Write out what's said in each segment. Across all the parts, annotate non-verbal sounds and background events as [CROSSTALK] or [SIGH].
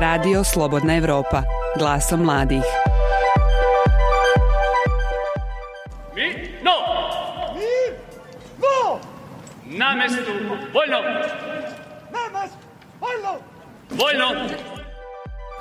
Radio Slobodna Evropa, glasom mladih. Mi? No! Mi? No! Na mestu, voljno!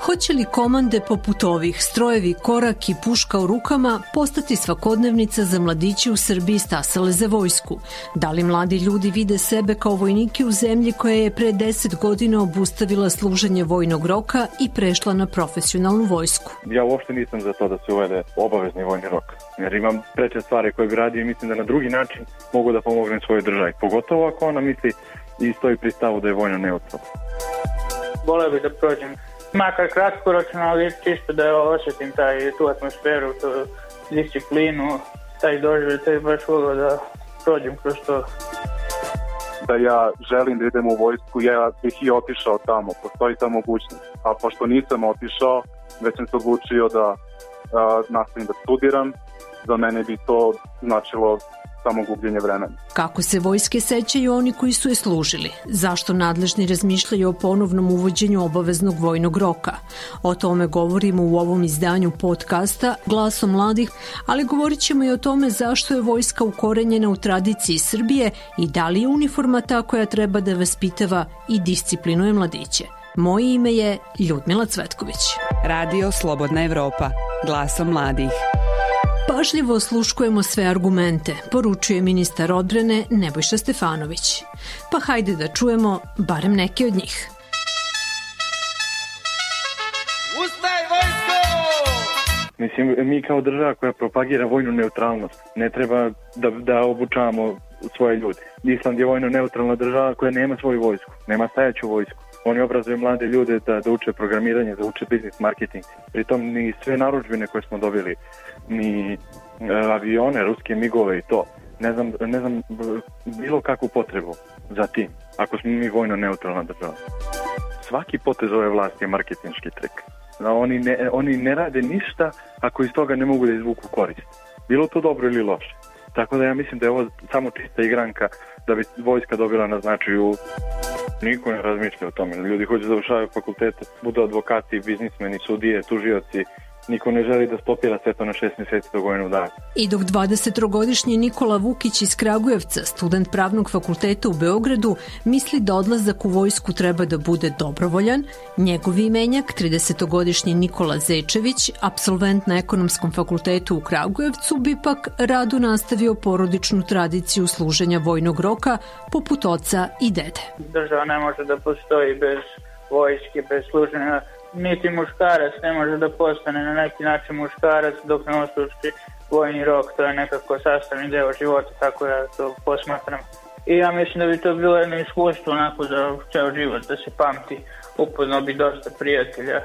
Hoće li komande poput ovih, strojevi, korak i puška u rukama, postati svakodnevnica za mladiće u Srbiji stasale za vojsku? Da li mladi ljudi vide sebe kao vojnike u zemlji koja je pre 10 godina obustavila služenje vojnog roka i prešla na profesionalnu vojsku? Ja uopšte nisam za to da se uvede obavezni vojni rok, jer imam preče stvari koje bi radio i mislim da na drugi način mogu da pomognem svojoj državi, pogotovo ako ona misli i stoji pri stavu da je vojna neutralna. Voleo bih da prođem makar kratkoročno, ali čisto da osjetim taj, tu atmosferu, tu disciplinu, taj doživlj, taj baš volio da prođem kroz to. Da ja želim da idem u vojsku, ja bih i otišao tamo, postoji ta mogućnost. A pošto nisam otišao, već sam se odlučio da a, nastavim da studiram, za mene bi to značilo samo gubljenje vremena. Kako se vojske sećaju oni koji su je služili? Zašto nadležni razmišljaju o ponovnom uvođenju obaveznog vojnog roka? O tome govorimo u ovom izdanju podcasta Glasom mladih, ali govorit ćemo i o tome zašto je vojska ukorenjena u tradiciji Srbije i da li je uniforma ta koja treba da vaspitava i disciplinuje mladiće. Moje ime je Ljudmila Cvetković. Radio Slobodna Evropa, glasom mladih. Pažljivo osluškujemo sve argumente, poručuje ministar odbrane Nebojša Stefanović. Pa hajde da čujemo barem neke od njih. Ustaj vojsko! Mislim, mi kao država koja propagira vojnu neutralnost, ne treba da, da obučavamo svoje ljude. Island je vojno neutralna država koja nema svoju vojsku, nema stajaću vojsku. Oni obrazuju mlade ljude da, da uče programiranje, da uče biznis marketing. Pritom ni sve naručbine koje smo dobili, ni e, avione, ruske migove i to, ne znam, ne znam bilo kakvu potrebu za tim, ako smo mi vojno neutralna država. Svaki potez ove vlasti je marketinški trik. Da oni, ne, oni ne rade ništa ako iz toga ne mogu da izvuku korist. Bilo to dobro ili loše. Tako da ja mislim da je ovo samo čista igranka da bi vojska dobila na značaju Niko ne razmišlja o tome. Ljudi hoće da završavaju fakultete, budu advokati, biznismeni, sudije, tužioci, niko ne želi da stopira sve to na šest meseci do godinu dana. I dok 23-godišnji Nikola Vukić iz Kragujevca, student pravnog fakulteta u Beogradu, misli da odlazak u vojsku treba da bude dobrovoljan, njegov imenjak, 30-godišnji Nikola Zečević, absolvent na ekonomskom fakultetu u Kragujevcu, bi pak radu nastavio porodičnu tradiciju služenja vojnog roka poput oca i dede. Država ne može da postoji bez vojske, bez služenja niti muškarac ne može da postane na neki način muškarac dok ne osuči vojni rok, to je nekako sastavni deo života, tako ja to posmatram. I ja mislim da bi to bilo jedno iskustvo onako za ceo život, da se pamti. Upoznao bi dosta prijatelja,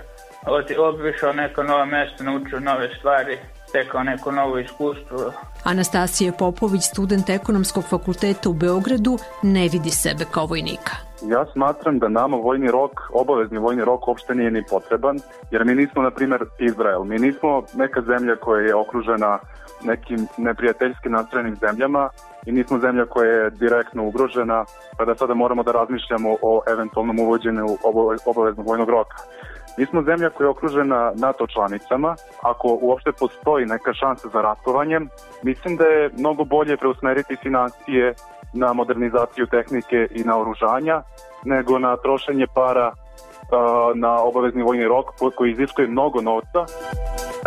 obišao neko nova mesta, naučio nove stvari, stekao neko novo iskustvo. Anastasija Popović, student ekonomskog fakulteta u Beogradu, ne vidi sebe kao vojnika. Ja smatram da nama vojni rok, obavezni vojni rok uopšte nije ni potreban, jer mi nismo, na primer, Izrael. Mi nismo neka zemlja koja je okružena nekim neprijateljski nastrojenim zemljama i nismo zemlja koja je direktno ugrožena, pa da sada moramo da razmišljamo o eventualnom uvođenju obaveznog vojnog roka. Mi smo zemlja koja je okružena NATO članicama. Ako uopšte postoji neka šansa za ratovanjem, mislim da je mnogo bolje preusmeriti financije na modernizaciju tehnike i na oružanja, nego na trošenje para na obavezni vojni rok koji iziskuje mnogo novca.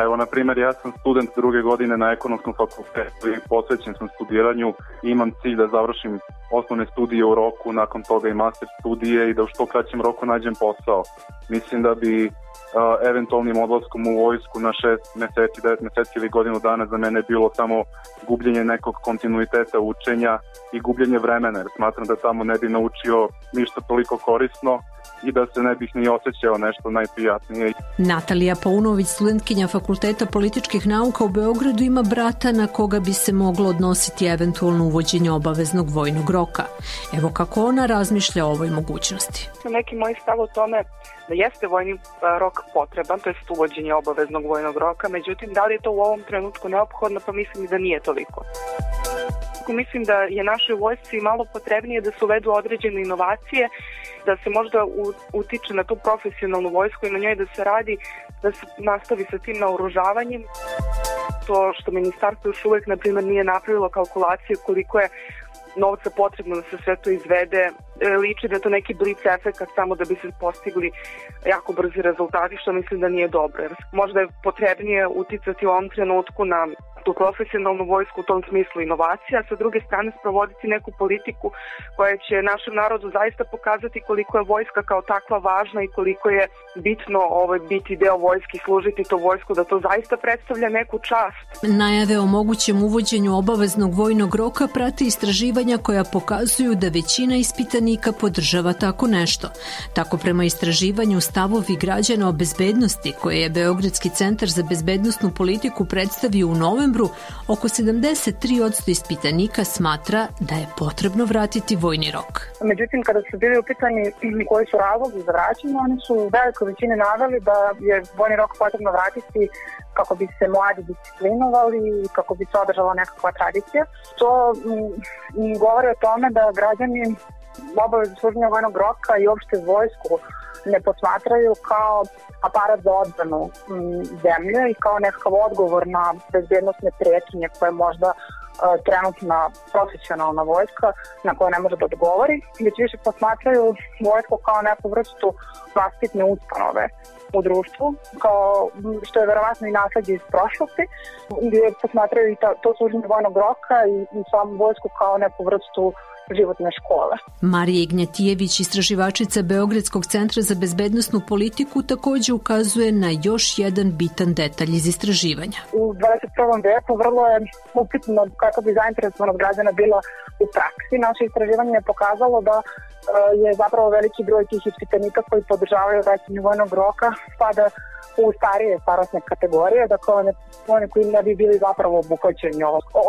Evo, na primjer, ja sam student druge godine na ekonomskom fakultetu i posvećen sam studiranju imam cilj da završim osnovne studije u roku, nakon toga i master studije i da u što kraćem roku nađem posao. Mislim da bi uh, eventualnim odlaskom u vojsku na 6 meseci, 9 meseci ili godinu dana za mene bilo samo gubljenje nekog kontinuiteta učenja i gubljenje vremena, jer smatram da tamo ne bi naučio ništa toliko korisno i da se ne bih ni osjećao nešto najprijatnije. Natalija Paunović, studentkinja Fakulteta političkih nauka u Beogradu, ima brata na koga bi se moglo odnositi eventualno uvođenje obaveznog vojnog roka. Evo kako ona razmišlja o ovoj mogućnosti. Neki moj stav o tome da jeste vojni rok potreban, to je uvođenje obaveznog vojnog roka, međutim da li je to u ovom trenutku neophodno, pa mislim da nije toliko vojsku, mislim da je našoj vojsci malo potrebnije da se uvedu određene inovacije, da se možda utiče na tu profesionalnu vojsku i na njoj da se radi, da se nastavi sa tim naoružavanjem. To što ministarstvo još uvek, na primjer, nije napravilo kalkulacije koliko je novca potrebno da se sve to izvede, liči da je to neki blic efekt samo da bi se postigli jako brzi rezultati, što mislim da nije dobro. Možda je potrebnije uticati u ovom trenutku na tu profesionalnu vojsku u tom smislu inovacija, a sa druge strane sprovoditi neku politiku koja će našem narodu zaista pokazati koliko je vojska kao takva važna i koliko je bitno ovaj, biti deo vojske i služiti to vojsku, da to zaista predstavlja neku čast. Najave o mogućem uvođenju obaveznog vojnog roka prate istraživanja koja pokazuju da većina ispitanika podržava tako nešto. Tako prema istraživanju stavovi građana o bezbednosti koje je Beogradski centar za bezbednostnu politiku predstavio u novembru oko 73% ispitanika smatra da je potrebno vratiti vojni rok. Međutim, kada su bili upitani koji su razlogi za vraćanje, oni su u velikoj većini naveli da je vojni rok potrebno vratiti kako bi se mladi disciplinovali i kako bi se održala nekakva tradicija. To m, govori o tome da građani obavezu služenja vojnog roka i opšte vojsku ne posmatraju kao aparat za odbranu zemlje i kao nekakav odgovor na bezbjednostne prijetnje koje možda trenutna profesionalna vojska na koje ne može da odgovori, već više posmatraju vojsku kao neku vrstu vaspitne ustanove u društvu, kao što je verovatno i nasledđe iz prošlosti, gdje posmatraju i to služenje vojnog roka i, i samu vojsku kao neku vrstu životne škole. Marija Ignjatijević, istraživačica Beogradskog centra za bezbednostnu politiku, takođe ukazuje na još jedan bitan detalj iz istraživanja. U 21. veku vrlo je upitno kako bi zainteresovanost građana bila u praksi. Naše istraživanje je pokazalo da e, je zapravo veliki broj tih ispitanika koji podržavaju vraćanje vojnog roka spada u starije starostne kategorije, dakle one, one koji ne bi bili zapravo obuhvaćeni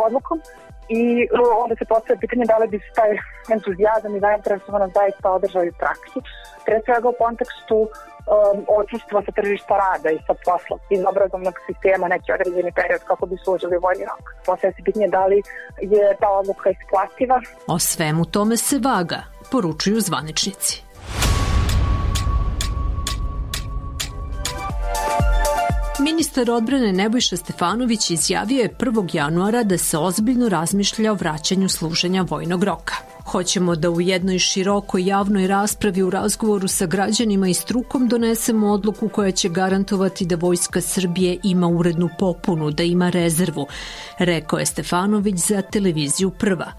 odlukom i onda se postoje pitanje da li bi se taj entuzijazam i zainteresovanost zaista održao i u praksi. Pre svega u kontekstu um, odsustva sa tržišta rada i sa posla iz obrazovnog sistema neki određeni period kako bi služili vojni rok. Postoje se pitanje da li je ta odluka isplativa. O svemu tome se vaga, poručuju zvaničnici. Ministar odbrane Nebojša Stefanović izjavio je 1. januara da se ozbiljno razmišlja o vraćanju služenja vojnog roka. Hoćemo da u jednoj širokoj javnoj raspravi u razgovoru sa građanima i strukom donesemo odluku koja će garantovati da Vojska Srbije ima urednu popunu, da ima rezervu, rekao je Stefanović za televiziju Prva.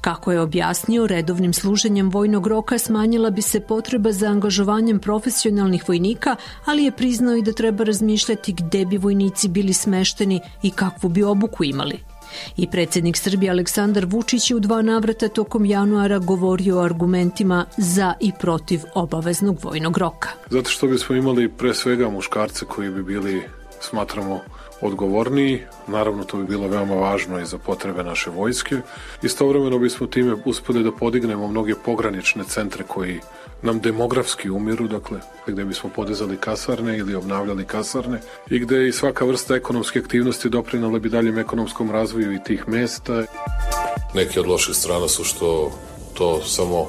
Kako je objasnio, redovnim služenjem vojnog roka smanjila bi se potreba za angažovanjem profesionalnih vojnika, ali je priznao i da treba razmišljati gde bi vojnici bili smešteni i kakvu bi obuku imali. I predsednik Srbije Aleksandar Vučić je u dva navrata tokom januara govorio o argumentima za i protiv obaveznog vojnog roka. Zato što bismo imali pre svega muškarce koji bi bili, smatramo, odgovorniji, naravno to bi bilo veoma važno i za potrebe naše vojske. Istovremeno bismo time uspeli da podignemo mnoge pogranične centre koji nam demografski umiru, dakle, gde bismo podizali kasarne ili obnavljali kasarne i gde i svaka vrsta ekonomske aktivnosti doprinala bi daljem ekonomskom razvoju i tih mesta. Neki od loših strana su što to samo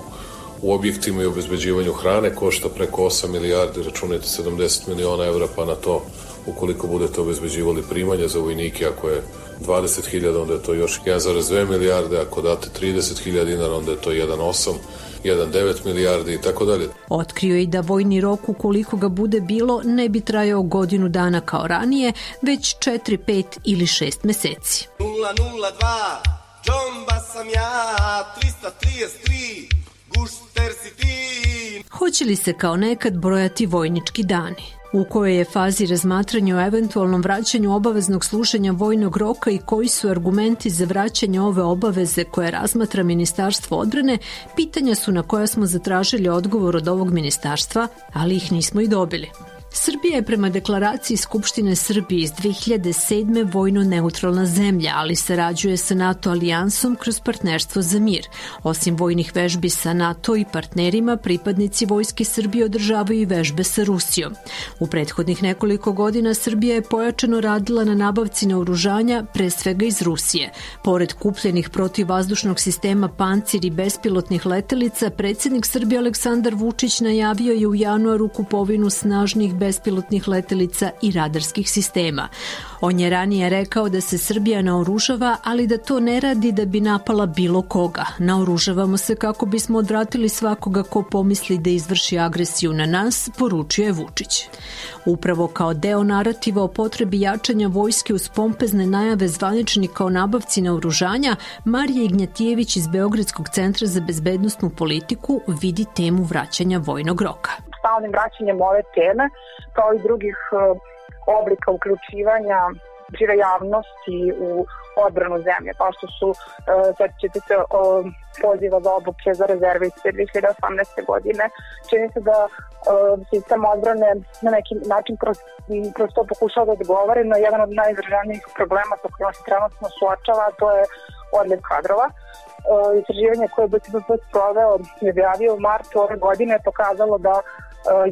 u objektima i obezbeđivanju hrane košta preko 8 milijardi, računajte 70 miliona evra, pa na to ukoliko budete obezbeđivali primanja za vojnike, ako je 20.000, onda je to još 1,2 milijarde, ako date 30.000 dinara, onda je to 1,8 1,9 milijardi i tako dalje. Otkrio je i da vojni rok, ukoliko ga bude bilo, ne bi trajao godinu dana kao ranije, već 4, 5 ili 6 meseci. 002, Džomba sam ja, 333, Gušter si ti. Hoće li se kao nekad brojati vojnički dani? U kojoj je fazi razmatranja o eventualnom vraćanju obaveznog slušanja vojnog roka i koji su argumenti za vraćanje ove obaveze koje razmatra Ministarstvo odbrane, pitanja su na koja smo zatražili odgovor od ovog ministarstva, ali ih nismo i dobili. Srbija je prema deklaraciji Skupštine Srbije iz 2007. vojno neutralna zemlja, ali sarađuje sa NATO alijansom kroz partnerstvo za mir. Osim vojnih vežbi sa NATO i partnerima, pripadnici Vojske Srbije održavaju i vežbe sa Rusijom. U prethodnih nekoliko godina Srbija je pojačano radila na nabavci naoružanja, pre svega iz Rusije. Pored kupljenih protivvazdušnog sistema pancir i bespilotnih letelica, predsednik Srbije Aleksandar Vučić najavio je u januaru kupovinu snažnih bespilotnih letelica i radarskih sistema. On je ranije rekao da se Srbija naoružava, ali da to ne radi da bi napala bilo koga. Naoružavamo se kako bismo odvratili svakoga ko pomisli da izvrši agresiju na nas, poručio je Vučić. Upravo kao deo narativa o potrebi jačanja vojske uz pompezne najave zvaničnika o nabavci naoružanja, Marija Ignjatijević iz Beogradskog centra za bezbednostnu politiku vidi temu vraćanja vojnog roka. Stalnim vraćanjem ove teme, kao i drugih oblika uključivanja žive javnosti u odbranu zemlje, kao što su, sad ćete se o, poziva za obuke za rezerviste 2018. godine. Čini se da sistem odbrane na neki način kroz, kroz to pokušao da odgovore na jedan od najizraženijih problema sa kojima se trenutno suočava, a to je odliv kadrova. Istraživanje koje je BCBP sproveo je objavio u martu ove godine pokazalo da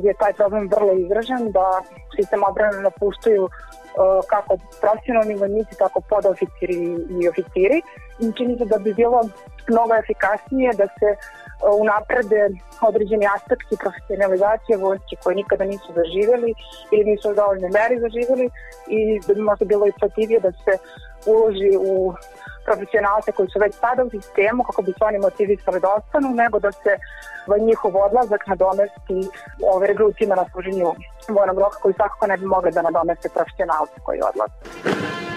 je taj problem vrlo izražen, da sistem odbrane napuštaju kako profesionalni vojnici, tako podoficiri i oficiri. I čini se da bi bilo mnogo efikasnije da se unaprede određeni aspekti profesionalizacije vojske koje nikada nisu zaživeli ili nisu u dovoljnoj meri zaživeli i da bi možda bilo isplativije da se uloži u profesionalce koji su već sada u sistemu kako bi se oni motivisali da ostanu, nego da se njihov odlazak nadomesti ove regrutima na služenju vojnog roka koji svakako ne bi mogli da nadomeste profesionalce koji odlaze.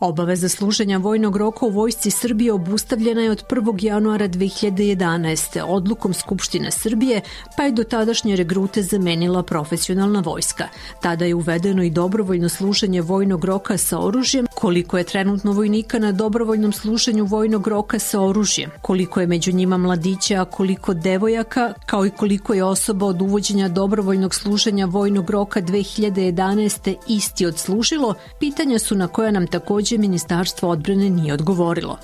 Obaveza služenja vojnog roka u vojsci Srbije obustavljena je od 1. januara 2011. odlukom Skupštine Srbije, pa je do tadašnje regrute zamenila profesionalna vojska. Tada je uvedeno i dobrovoljno služenje vojnog roka sa oružjem, koliko je trenutno vojnika na dobrovoljnom služenju vojnog roka sa oružjem, koliko je među njima mladića, a koliko devojaka, kao i koliko je osoba od uvođenja dobrovoljnog služenja vojnog roka 2011. isti odslužilo, pitanja su na koja nam takođe Ministarstvo odbrane nije odgovorilo.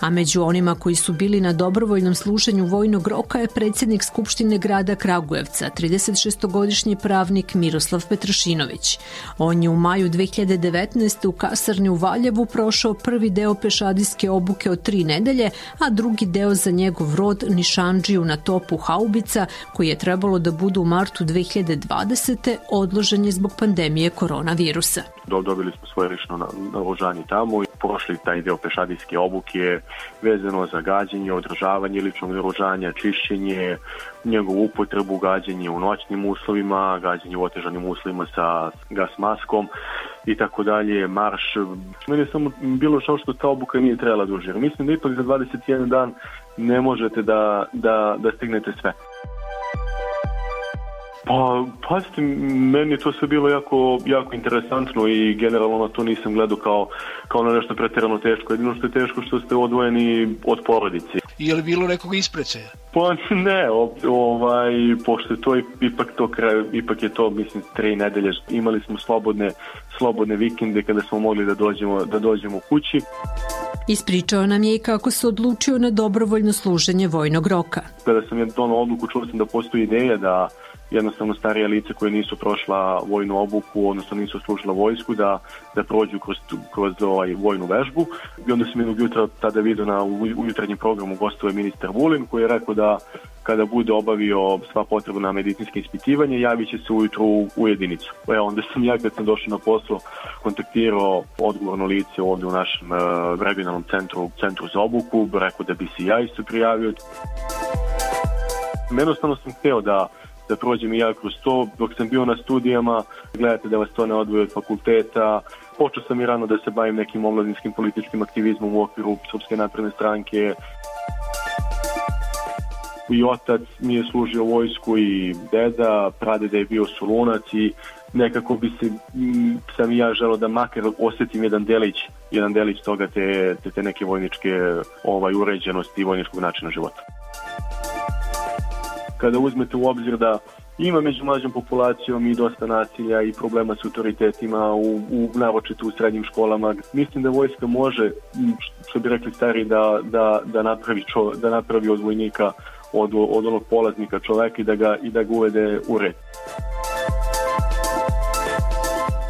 A među onima koji su bili na dobrovoljnom služenju vojnog roka je predsednik Skupštine grada Kragujevca, 36-godišnji pravnik Miroslav Petrašinović. On je u maju 2019. u kasarni u Valjevu prošao prvi deo pešadijske obuke od tri nedelje, a drugi deo za njegov rod Nišanđiju na topu Haubica, koji je trebalo da bude u martu 2020. odložen je zbog pandemije koronavirusa. Dobili smo svoje lično naoružanje tamo i prošli taj deo pešadijske obuke vezano za gađenje, održavanje ličnog naoružanja, čišćenje, njegovu upotrebu, gađenje u noćnim uslovima, gađenje u otežanim uslovima sa gas maskom i tako dalje, marš. Meni je samo bilo šao što ta obuka nije trebala duže. Mislim da ipak za 21 dan ne možete da, da, da stignete sve. Pa, pazite, meni je to sve bilo jako, jako interesantno i generalno na to nisam gledao kao, kao na nešto pretjerano teško. Jedino što je teško što ste odvojeni od porodice. Je li bilo nekog isprecaja? Pa ne, ovaj, pošto je to ipak to kraj, ipak je to, mislim, tri nedelje. Imali smo slobodne, slobodne vikende kada smo mogli da dođemo, da dođemo kući. Ispričao nam je i kako se odlučio na dobrovoljno služenje vojnog roka. Kada sam je donao odluku, čuo sam da postoji ideja da jednostavno starije lice koje nisu prošla vojnu obuku, odnosno nisu služila vojsku, da, da prođu kroz, kroz ovaj vojnu vežbu. I onda sam jednog jutra tada vidio na ujutranjem programu gostove ministar Vulin koji je rekao da kada bude obavio sva potrebna medicinske ispitivanje, javit će se ujutru u jedinicu. Evo, onda sam ja kad sam došao na poslo kontaktirao odgovorno lice ovde u našem uh, regionalnom centru, centru za obuku, rekao da bi se ja isto prijavio. Jednostavno sam hteo da da prođem i ja kroz to. Dok sam bio na studijama, gledate da vas to ne odvoje od fakulteta. Počeo sam i rano da se bavim nekim omladinskim političkim aktivizmom u okviru Srpske napredne stranke. I otac mi je služio vojsku i deda, pradeda je bio solunac i nekako bi se, sam i ja želeo da makar osetim jedan delić, jedan delić toga te, te, te neke vojničke ovaj, uređenosti i vojničkog načina života. Kada uzmete u obzir da ima među mlađom populacijom i dosta nasilja i problema s autoritetima u, u naročito u srednjim školama. Mislim da vojska može, što bi rekli stari, da, da, da, napravi, čo, da napravi od vojnika od, od onog polaznika čoveka i da ga, i da ga uvede u red.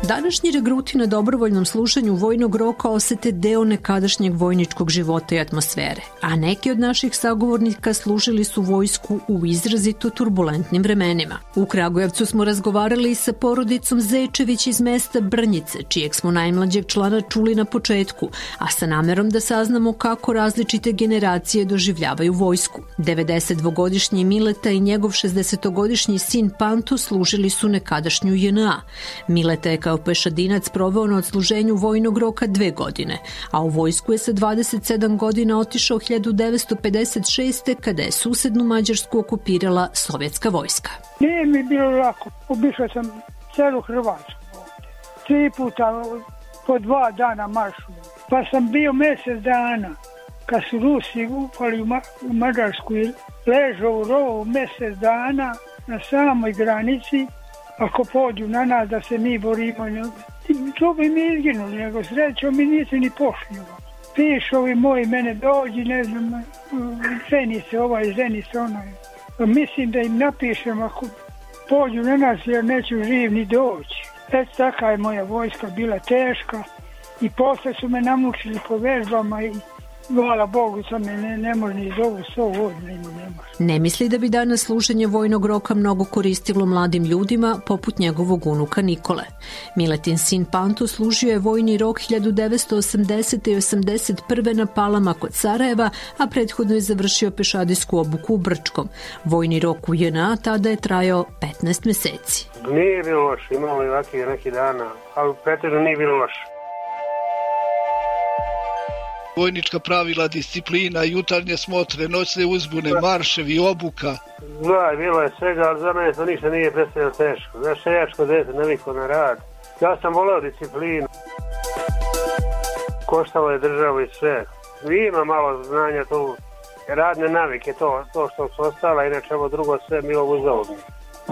Današnji regruti na dobrovoljnom slušanju vojnog roka osete deo nekadašnjeg vojničkog života i atmosfere, a neki od naših sagovornika služili su vojsku u izrazito turbulentnim vremenima. U Kragujevcu smo razgovarali sa porodicom Zečević iz mesta Brnjice, čijeg smo najmlađeg člana čuli na početku, a sa namerom da saznamo kako različite generacije doživljavaju vojsku. 92-godišnji Mileta i njegov 60-godišnji sin Panto služili su nekadašnju JNA. Mileta je kao pešadinac proveo na odsluženju vojnog roka dve godine, a u vojsku je sa 27 godina otišao 1956. kada je susednu Mađarsku okupirala sovjetska vojska. Nije mi bilo lako. Obišao sam celu Hrvatsku Tri puta po dva dana maršu. Pa sam bio mesec dana kad su Rusi upali u, Ma u Mađarsku i ležao u rovu mesec dana na samoj granici ako pođu na nas da se mi borimo. To bi mi izginuli, nego srećom mi nisi ni pošli. Pišovi moji mene dođi, ne znam, ženi se ovaj, ženi se onaj. Mislim da im napišem ako pođu na nas jer neću živ ni doći. Eto taka je moja vojska bila teška i posle su me namučili po vežbama i Hvala Bogu, sam me ne, ne može ni zovu sto godina ne može. Ne misli da bi danas slušanje vojnog roka mnogo koristilo mladim ljudima poput njegovog unuka Nikole. Miletin sin Panto služio je vojni rok 1980. i 81. na Palama kod Sarajeva, a prethodno je završio pešadijsku obuku u Brčkom. Vojni rok u JNA tada je trajao 15 meseci. Nije bilo loše, imamo i ovakvih neki dana, ali pretežno nije bilo loše vojnička pravila, disciplina, jutarnje smotre, noćne uzbune, marševi, obuka. Da, bilo je svega, ali za mene to ništa nije predstavljeno teško. Znaš, šeljačko dete, naviko na rad. Ja sam voleo disciplinu. Koštalo je državu i sve. Ima malo znanja tu. Radne navike, to, to što su ostala, inače ovo drugo sve mi ovo uzao.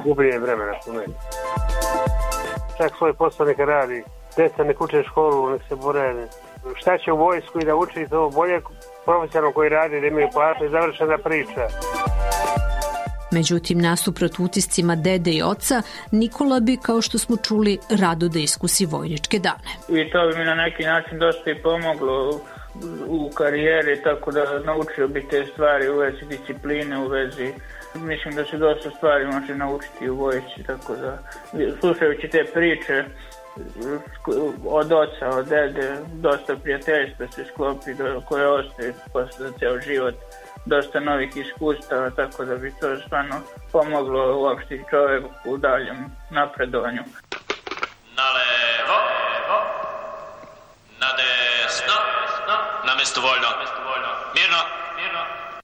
Gubljenje vremena su meni. Čak svoj posao neka radi. Deca nek uče školu, nek se bore, šta će u vojsku i da uči to bolje profesionalno koji radi da imaju plate i završena priča. Međutim, nasuprot utiscima dede i oca, Nikola bi, kao što smo čuli, rado da iskusi vojničke dane. I to bi mi na neki način dosta i pomoglo u karijeri, tako da naučio bi te stvari u vezi discipline, u vezi mislim da se dosta stvari može naučiti u vojsci, tako da slušajući te priče od oca, od dede, dosta prijateljstva se sklopi do, koje ostaje posle ceo život, dosta novih iskustava, tako da bi to stvarno pomoglo uopšte čoveku u daljem napredovanju. Na levo, na desno, na mesto voljno, mirno,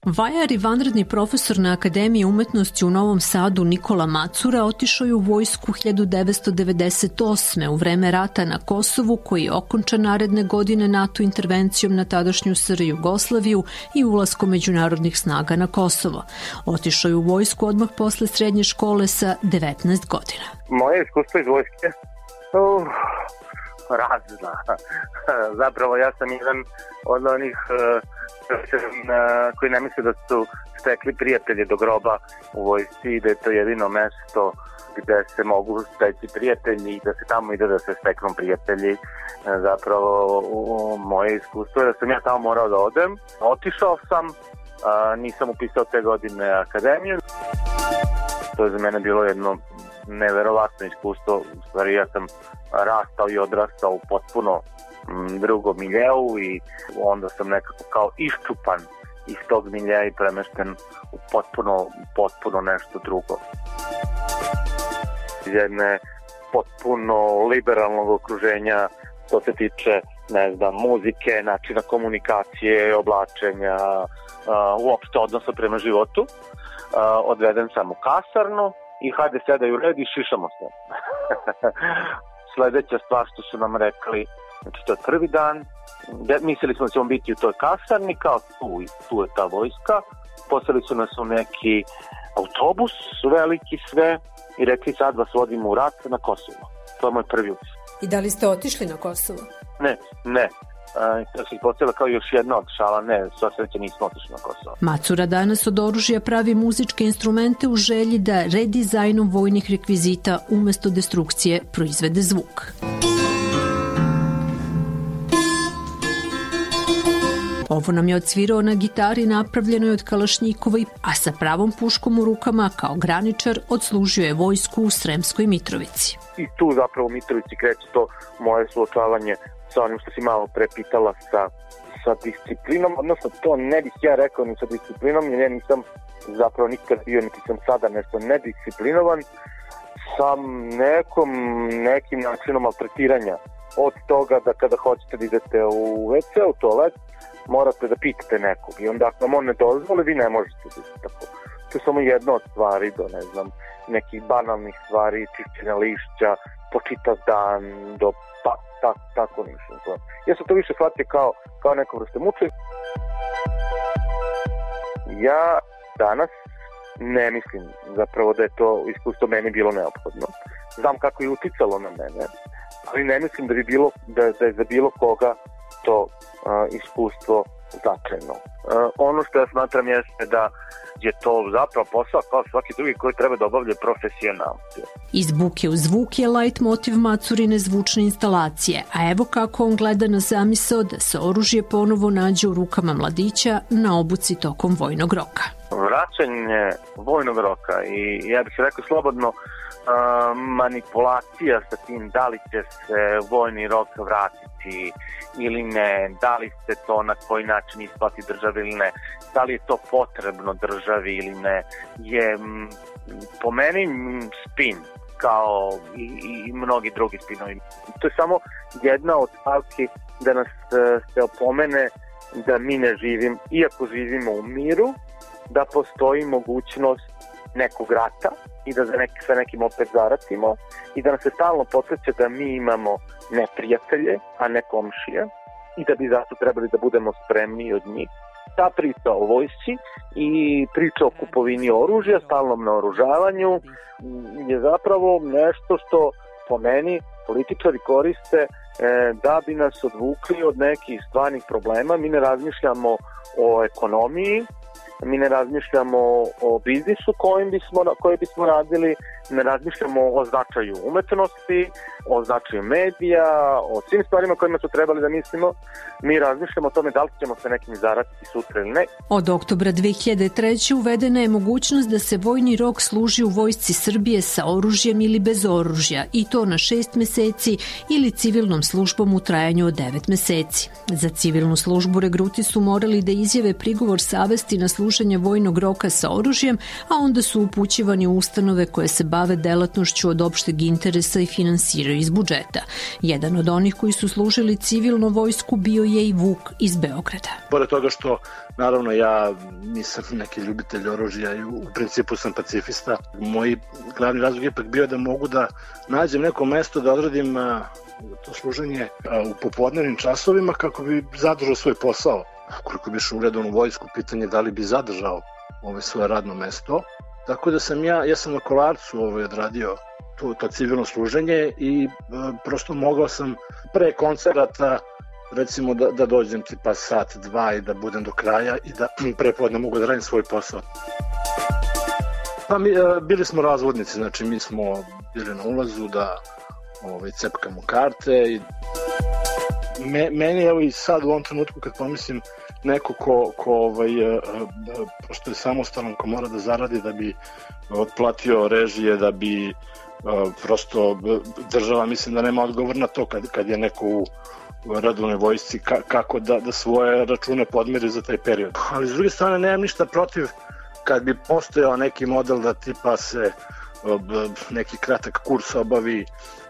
Vajar i vanredni profesor na Akademiji umetnosti u Novom Sadu Nikola Macura otišao je u vojsku 1998. u vreme rata na Kosovu koji je okončan naredne godine NATO intervencijom na tadašnju SR Jugoslaviju i ulaskom međunarodnih snaga na Kosovo. Otišao je u vojsku odmah posle srednje škole sa 19 godina. Moje iskustvo iz vojske uh, razna. [LAUGHS] Zapravo ja sam jedan od onih uh, koji ne misle da su stekli prijatelje do groba u vojsci i da je to jedino mesto gde se mogu steći prijatelji i da se tamo ide da se steknu prijatelji. Zapravo u moje iskustvo je da sam ja tamo morao da odem. Otišao sam, nisam upisao te godine akademiju. To je za mene bilo jedno neverovatno iskustvo. U stvari ja sam rastao i odrastao u potpuno drugom miljeu i onda sam nekako kao iščupan iz tog miljeja i premešten u potpuno, potpuno nešto drugo. Jedne potpuno liberalnog okruženja što se tiče ne znam, muzike, načina komunikacije, oblačenja, uh, uopšte odnosa prema životu. Uh, odveden sam u kasarnu i hajde sedaj u red i šišamo se. [LAUGHS] Sledeća stvar što su nam rekli Znači, to je prvi dan. Mislili smo da ćemo biti u toj kasarni, kao tu, tu je ta vojska. poslali su nas u neki autobus, veliki sve, i rekli sad vas vodimo u rat na Kosovo. To je moj prvi utisak. I da li ste otišli na Kosovo? Ne, ne. To se ispostavila kao još jedna od šala, ne, sva sreća nismo otišli na Kosovo. Macura danas od oružja pravi muzičke instrumente u želji da redizajnom vojnih rekvizita umesto destrukcije proizvede zvuk. Ovo nam je odsvirao na gitari napravljenoj od Kalašnjikova, a sa pravom puškom u rukama kao graničar odslužio je vojsku u Sremskoj Mitrovici. I tu zapravo u Mitrovici kreće to moje suočavanje sa onim što si malo prepitala sa, sa disciplinom, odnosno to ne bih ja rekao ni sa disciplinom, jer ja nisam zapravo nikad bio, niti sam sada nešto nedisciplinovan, sa nekom, nekim načinom maltretiranja od toga da kada hoćete da idete u WC, u toalet, morate da pitate nekog i onda ako vam on ne dozvole, vi ne možete da tako. To je samo jedna od stvari do, ne znam, nekih banalnih stvari, čišćenja lišća, po čitav dan, do pa, ta, tako mislim. To. Ja sam to više shvatio kao, kao neko vrste muče. Ja danas ne mislim zapravo da je to iskustvo meni bilo neophodno. Znam kako je uticalo na mene, ali ne mislim da bi bilo da, da je za bilo koga to a, iskustvo značajno. A, ono što ja smatram jeste da je to zapravo posao kao svaki drugi koji treba da obavlja profesionalci. Iz buke u zvuk je light motiv Macurine zvučne instalacije, a evo kako on gleda na zamisao da se oružje ponovo nađe u rukama mladića na obuci tokom vojnog roka. Vraćanje vojnog roka i ja bih rekao slobodno manipulacija sa tim da li će se vojni rok vratiti ili ne, da li se to na koji način isplati državi ili ne, da li je to potrebno državi ili ne, je po meni spin kao i, i mnogi drugi spinovi. To je samo jedna od stavki da nas e, se opomene da mi ne živim, iako živimo u miru, da postoji mogućnost nekog rata i da za neki, sa nekim opet zaratimo i da nas se stalno podsjeća da mi imamo neprijatelje, a ne komšije i da bi zato trebali da budemo spremni od njih. Ta priča o vojsci i priča o kupovini oružja, stalnom naoružavanju je zapravo nešto što po meni političari koriste e, da bi nas odvukli od nekih stvarnih problema. Mi ne razmišljamo o ekonomiji, mi ne razmišljamo o biznisu kojim bismo, koje bismo radili, ne razmišljamo o značaju umetnosti, o značaju medija, o svim stvarima kojima su trebali da mislimo. Mi razmišljamo o tome da li ćemo se nekim zaratiti sutra ili ne. Od oktobra 2003. uvedena je mogućnost da se vojni rok služi u vojsci Srbije sa oružjem ili bez oružja i to na šest meseci ili civilnom službom u trajanju od devet meseci. Za civilnu službu regruti su morali da izjave prigovor savesti na služenje vojnog roka sa oružjem, a onda su upućivani u ustanove koje se bave delatnošću od opšteg interesa i finansiraju iz budžeta. Jedan od onih koji su služili civilno vojsku bio je i Vuk iz Beograda. Pored toga što Naravno, ja nisam neki ljubitelj oružja i u principu sam pacifista. Moj glavni razlog je ipak bio da mogu da nađem neko mesto da odradim to služenje u popodnevnim časovima kako bi zadržao svoj posao. Koliko bi šao u vojsku, pitanje da li bi zadržao ovaj svoje radno mesto. Tako da sam ja, ja sam na kolarcu ovaj odradio to, to civilno služenje i e, prosto mogao sam pre koncerata recimo da, da dođem tipa sat, dva i da budem do kraja i da [CLEARS THROAT] prepodne mogu da radim svoj posao. Pa mi, e, bili smo razvodnici, znači mi smo bili na ulazu da ovaj, cepkamo karte i me, meni evo i sad u ovom trenutku kad pomislim neko ko, ko ovaj, e, e, pošto je samostalan, ko mora da zaradi da bi otplatio režije, da bi e, prosto država mislim da nema odgovor na to kad, kad je neko u radovnoj vojsci ka, kako da, da svoje račune podmiri za taj period. Ali s druge strane nemam ništa protiv kad bi postojao neki model da tipa se neki kratak kurs obavi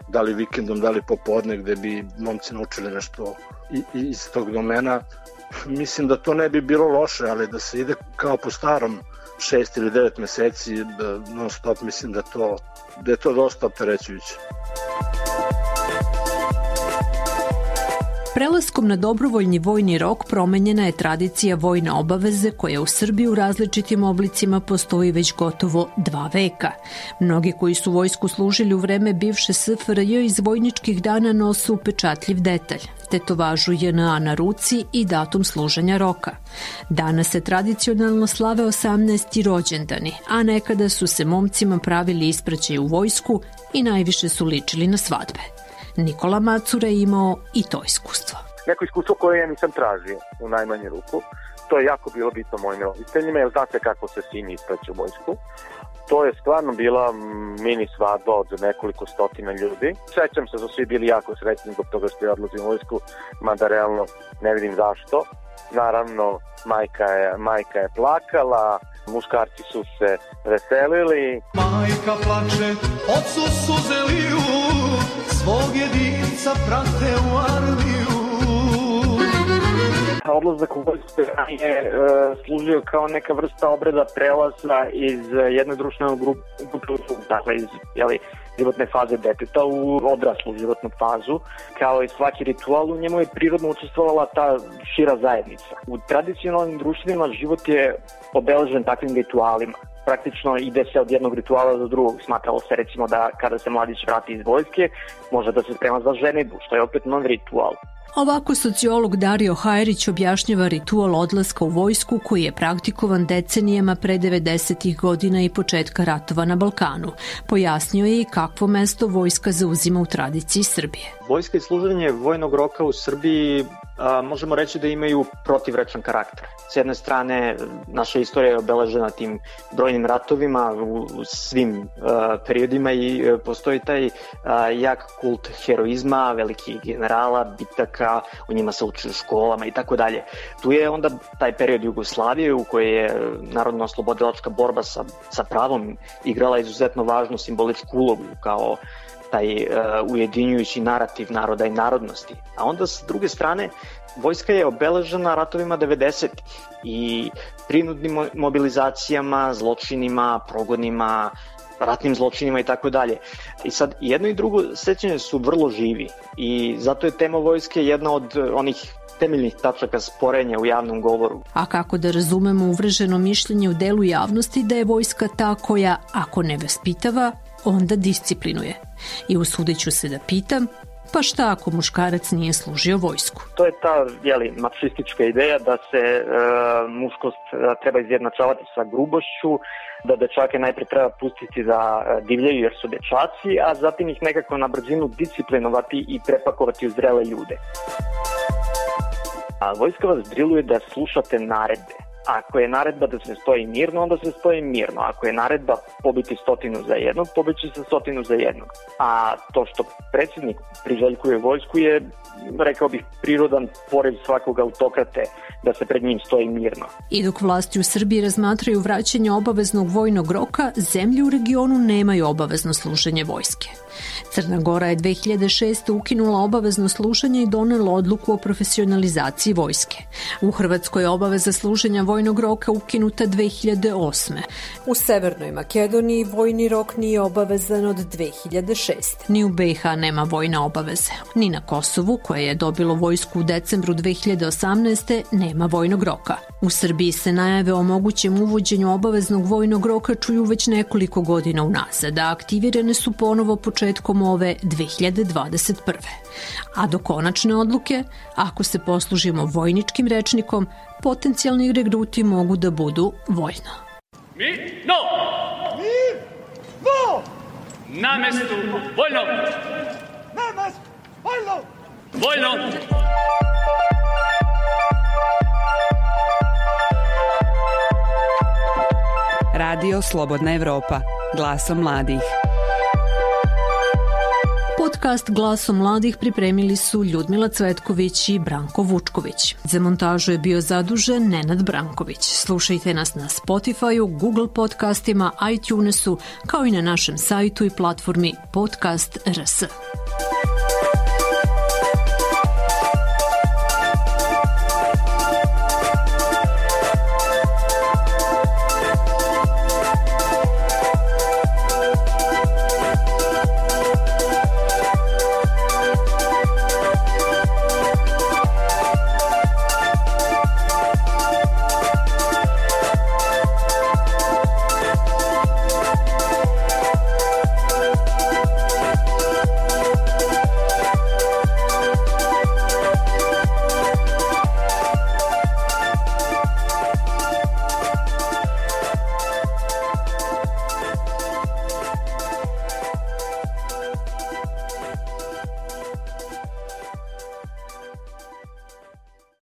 da li vikendom, da li popodne gde bi momci naučili nešto iz tog domena mislim da to ne bi bilo loše, ali da se ide kao po starom šest ili devet meseci da non stop, mislim da to, da je to dosta opterećujuće. Prelaskom na dobrovoljni vojni rok promenjena je tradicija vojne obaveze koja u Srbiji u različitim oblicima postoji već gotovo dva veka. Mnogi koji su vojsku služili u vreme bivše SFRJ iz vojničkih dana nosu upečatljiv detalj, tetovažu JNA na ruci i datum služenja roka. Danas se tradicionalno slave 18. rođendani, a nekada su se momcima pravili ispraćaj u vojsku i najviše su ličili na svadbe. Nikola Macura je imao i to iskustvo. Neko iskustvo koje ja nisam tražio u najmanju ruku. To je jako bilo bitno mojim roditeljima, jer znate kako se sin ispraća u vojsku. To je stvarno bila mini svadba od nekoliko stotina ljudi. Sećam se da su svi bili jako srećni zbog toga što je odlazim u vojsku, mada realno ne vidim zašto. Naravno, majka je, majka je plakala, muškarci su se veselili. Majka plače, ocu suze liju, svog jedinca prate u armiju. Odlazak u vojsku je e, služio kao neka vrsta obreda prelaza iz jedne društvene grupe, dakle iz jeli, životne faze deteta u odraslu životnu fazu. Kao i svaki ritual, u njemu je prirodno učestvovala ta šira zajednica. U tradicionalnim društvima život je obeležen takvim ritualima praktično ide se od jednog rituala do drugog. Smatralo se recimo da kada se mladić vrati iz vojske, može da se sprema za ženitbu, što je opet nov ritual. Ovako sociolog Dario Hajrić objašnjava ritual odlaska u vojsku koji je praktikovan decenijama pre 90. godina i početka ratova na Balkanu. Pojasnio je i kakvo mesto vojska zauzima u tradiciji Srbije. Vojska i služenje vojnog roka u Srbiji a, možemo reći da imaju protivrečan karakter. S jedne strane, naša istorija je obeležena tim brojnim ratovima u, u svim a, periodima i a, postoji taj a, jak kult heroizma, velikih generala, bitaka, u njima se uči u školama i tako dalje. Tu je onda taj period Jugoslavije u kojoj je narodno oslobodilačka borba sa, sa pravom igrala izuzetno važnu simboličku ulogu kao taj uh, ujedinjujući narativ naroda i narodnosti. A onda s druge strane, vojska je obeležena ratovima 90 i prinudnim mobilizacijama, zločinima, progonima, ratnim zločinima i tako dalje. I sad jedno i drugo sećanje su vrlo živi i zato je tema vojske jedna od onih temeljnih tačaka sporenja u javnom govoru. A kako da razumemo uvrženo mišljenje u delu javnosti da je vojska ta koja, ako ne vaspitava, onda disciplinuje. I usudit ću se da pitam, pa šta ako muškarac nije služio vojsku? To je ta jeli, mačistička ideja da se e, muškost e, treba izjednačavati sa grubošću, da dečake najpre treba pustiti da e, divljaju jer su dečaci, a zatim ih nekako na brzinu disciplinovati i prepakovati u zrele ljude. A vojska vas driluje da slušate naredbe Ako je naredba da se stoji mirno, onda se stoji mirno. Ako je naredba pobiti stotinu za jednog, pobići se stotinu za jednog. A to što predsjednik priželjkuje vojsku je, rekao bih, prirodan pored svakog autokrate da se pred njim stoji mirno. I dok vlasti u Srbiji razmatraju vraćanje obaveznog vojnog roka, zemlje u regionu nemaju obavezno služenje vojske. Crna Gora je 2006. ukinula obavezno slušanje i donela odluku o profesionalizaciji vojske. U Hrvatskoj je obaveza služenja vojnog roka ukinuta 2008. U Severnoj Makedoniji vojni rok nije obavezan od 2006. Ni u BiH nema vojne obaveze. Ni na Kosovu, koje je dobilo vojsku u decembru 2018. nema vojnog roka. U Srbiji se najave o mogućem uvođenju obaveznog vojnog roka čuju već nekoliko godina unazad, a aktivirane su ponovo početkom ove 2021. A do konačne odluke, ako se poslužimo vojničkim rečnikom, potencijalni regruti mogu da budu vojno. Mi, no! Mi, no! Na mestu, vojno! Na mestu, vojno! Vojno! Radio Slobodna Evropa, glasom mladih. Podcast Glasom mladih pripremili su Ljudmila Cvetković i Branko Vučković. Za montažu je bio zadužen Nenad Branković. Slušajte nas na Spotify-u, Google podcastima, iTunesu, kao i na našem sajtu i platformi Podcast RS.